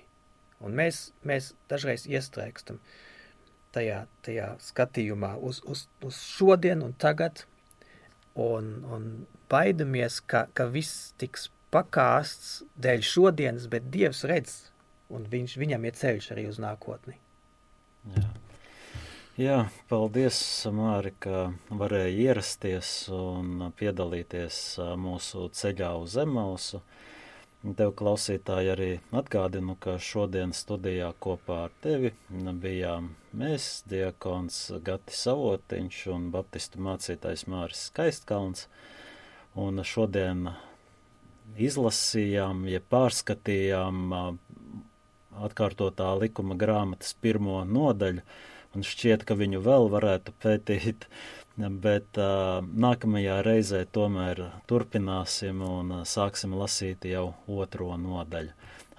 Un mēs, mēs dažreiz iestrēgstam tajā, tajā skatījumā uz, uz, uz šodien un tagad, un, un baidamies, ka, ka viss tiks pakāsts dēļ šodienas, bet Dievs redz, un viņš, viņam ir ceļš arī uz nākotni. Jā. Jā, paldies, Māri, ka varēja ierasties un piedalīties mūsu ceļā uz Emausu. Tev klausītāji arī atgādinu, ka šodien studijā kopā ar tevi bijām mēs, diakons Gatis Savotiņš un baptistu mācītājs Māris Skaistkalns. Un šodien izlasījām, ja pārskatījām atkārtotā likuma grāmatas pirmo nodaļu, un šķiet, ka viņu vēl varētu pētīt, bet uh, nākamajā reizē tomēr turpināsim un uh, sāksim lasīt jau otro nodaļu.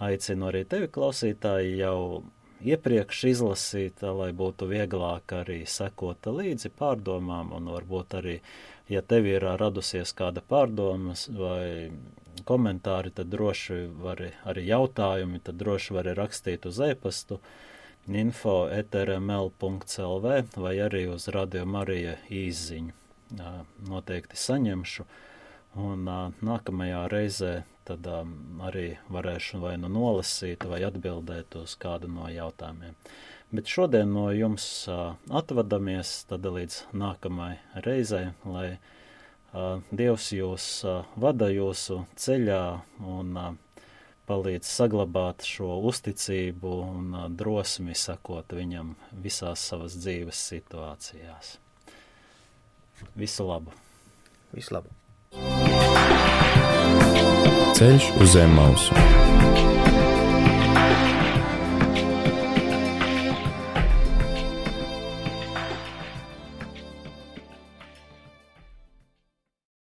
Aicinu arī tevi, klausītāji, jau iepriekš izlasīt, lai būtu vieglāk arī sekot līdzi pārdomām, un varbūt arī, ja tev ir radusies kāda pārdomas vai komentāri, tad droši vari arī jautājumi, tad droši vari rakstīt uz e-pastu. Uh, info.etrml.lv vai arī uz Radio Marija īziņu. Noteikti saņemšu, un nākamajā reizē tad arī varēšu vai nu nolasīt, vai atbildēt uz kādu no jautājumiem. Bet šodien no jums atvadamies tad līdz nākamajai reizei, lai Dievs jūs vada jūsu ceļā un palīdz saglabāt šo uzticību un drosmi sakot viņam visās savas dzīves situācijās. Visu labu! Visu labu! Ceļš uz zem mausu!